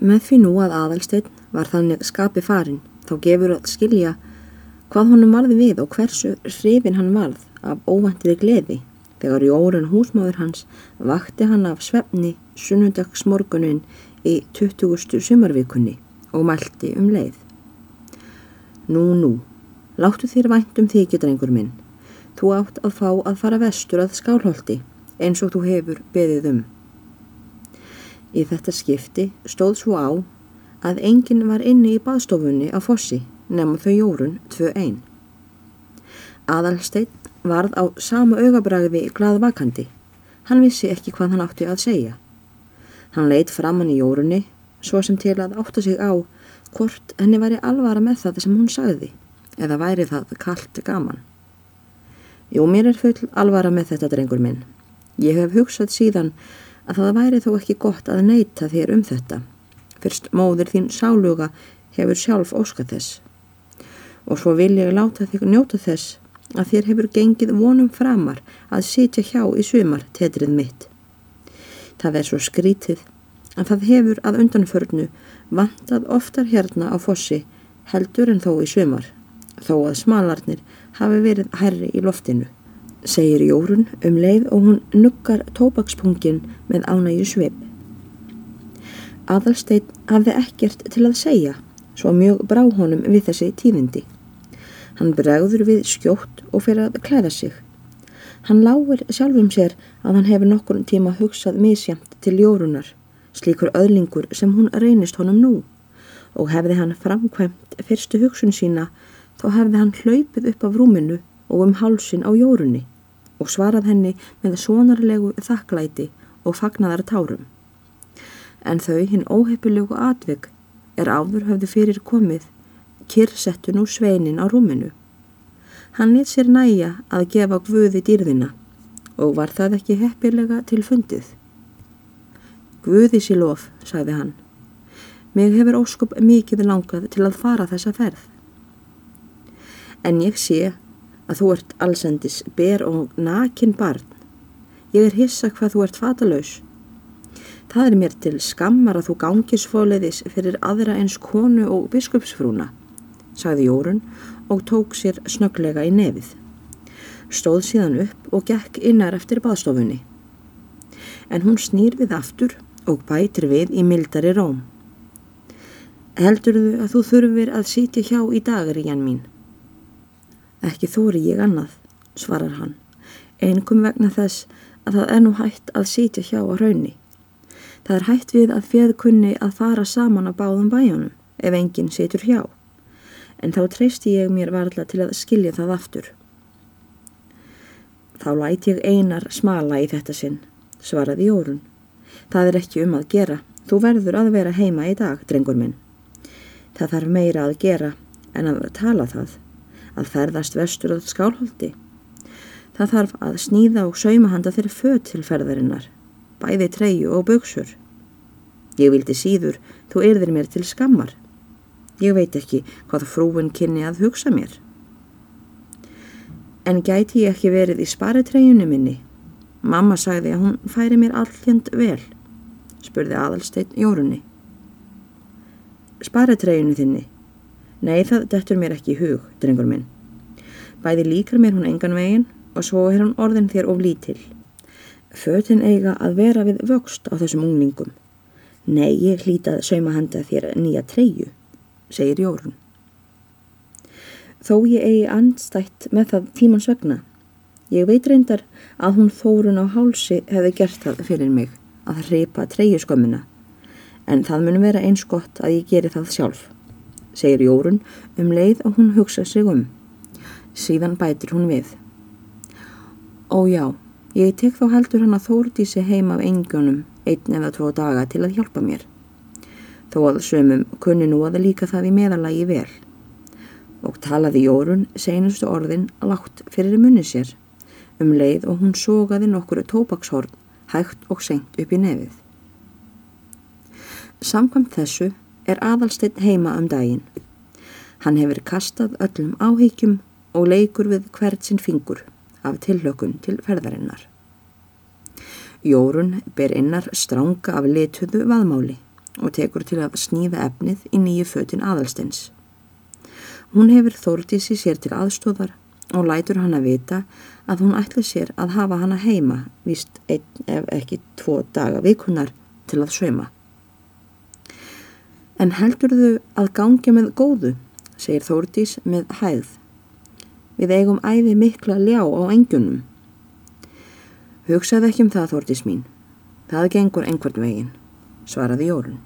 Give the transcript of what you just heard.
Með því nú að aðalsteinn var þannig skapi farin þá gefur að skilja hvað honum varði við og hversu hrifin hann varð af óvæntiði gleði þegar Jórun húsmáður hans vakti hann af svefni sunnundagsmorgunin í 20. sumarvikunni og mælti um leið. Nú, nú, láttu þér væntum þykja, drengur minn. Þú átt að fá að fara vestur að skálholti eins og þú hefur beðið um. Í þetta skipti stóð svo á að enginn var inni í baðstofunni á fossi nefnum þau jórun 2-1. Aðalsteinn varð á sama augabræði glaðvakandi. Hann vissi ekki hvað hann átti að segja. Hann leitt framann í jórunni svo sem til að átta sig á hvort henni væri alvara með það sem hún sagði eða væri það kallt gaman. Jú, mér er full alvara með þetta drengur minn. Ég hef hugsað síðan að það væri þó ekki gott að neyta þér um þetta. Fyrst móður þín sáluga hefur sjálf óskað þess. Og svo vil ég láta þig njóta þess að þér hefur gengið vonum framar að sitja hjá í sumar tetrið mitt. Það er svo skrítið að það hefur að undanförnu vantað oftar hérna á fossi heldur en þó í sumar, þó að smalarnir hafi verið herri í loftinu, segir Jórun um leið og hún nukkar tóbakspungin með ánægju sveip. Aðalsteinn hafði ekkert til að segja, svo mjög brá honum við þessi tíðindi. Hann bregður við skjótt og fyrir að klæða sig. Hann lágur sjálfum sér að hann hefur nokkur tíma hugsað misjamt til Jórunar slíkur öðlingur sem hún reynist honum nú og hefði hann framkvæmt fyrstu hugsun sína þá hefði hann hlaupið upp af rúminu og um hálsin á jórunni og svarað henni með svonarlegu þakklæti og fagnaðar tárum. En þau hinn óheipilegu atvig er áður höfðu fyrir komið kyrrsettu nú sveinin á rúminu. Hann nýtt sér næja að gefa guði dýrðina og var það ekki heppilega til fundið. Guði sér lof, sagði hann. Mig hefur óskup mikið langað til að fara þessa ferð. En ég sé að þú ert allsendis ber og nakin barn. Ég er hissa hvað þú ert fatalaus. Það er mér til skammar að þú gangis fóleiðis fyrir aðra eins konu og biskupsfrúna, sagði Jórun og tók sér snöglega í nefið. Stóð síðan upp og gekk innar eftir baðstofunni. En hún snýr við aftur og bætir við í mildari róm. Heldurðu að þú þurfir að sitja hjá í dagaríjan mín? Ekki þóri ég annað, svarar hann, einkum vegna þess að það er nú hægt að sitja hjá á raunni. Það er hægt við að fjöðkunni að fara saman á báðum bæjónum ef enginn situr hjá, en þá treysti ég mér varðla til að skilja það aftur. Þá læti ég einar smala í þetta sinn, svaraði Jórun. Það er ekki um að gera. Þú verður að vera heima í dag, drengur minn. Það þarf meira að gera en að tala það. Að ferðast vestur á skálholti. Það þarf að sníða og sauma handa þeirri född til ferðarinnar. Bæði treyu og buksur. Ég vildi síður, þú erðir mér til skammar. Ég veit ekki hvað frúin kynni að hugsa mér. En gæti ég ekki verið í sparitrejunni minni? Mamma sagði að hún færi mér alljönd vel spurði aðalsteinn Jórunni. Sparatreyjunu þinni? Nei, það dettur mér ekki í hug, drengur minn. Bæði líkar mér hún engan veginn og svo er hún orðin þér of lítil. Fötin eiga að vera við vöxt á þessum unglingum. Nei, ég hlítað sauma handa þér nýja treyju, segir Jórun. Þó ég eigi anstætt með það tímans vegna. Ég veit reyndar að hún þórun á hálsi hefði gert það fyrir mig að hreipa treyjuskömmina en það mun vera eins gott að ég geri það sjálf, segir Jórun um leið og hún hugsa sig um. Síðan bætir hún við. Ó já, ég tek þá heldur hann að þórti sig heim af engunum einn eða tvo daga til að hjálpa mér. Þó að sömum kunni nú að líka það í meðalagi vel. Og talaði Jórun senustu orðin látt fyrir munni sér um leið og hún sógaði nokkuru tópakshorn hægt og senkt upp í nefið. Samkvæmt þessu er aðalsteinn heima um daginn. Hann hefur kastað öllum áhyggjum og leikur við hvert sinn fingur af tillökun til ferðarinnar. Jórun ber innar stránga af lituðu vaðmáli og tekur til að sníða efnið í nýju fötin aðalstens. Hún hefur Þórdísi sér til aðstóðar og lætur hann að vita að hún ætli sér að hafa hana heima vist einn ef ekki tvo daga vikunar til að söma. En heldur þau að gangi með góðu, segir Þórdís með hæð. Við eigum æfi mikla ljá á engjunum. Hugsaðu ekki um það, Þórdís mín. Það gengur einhvern veginn, svaraði Jórun.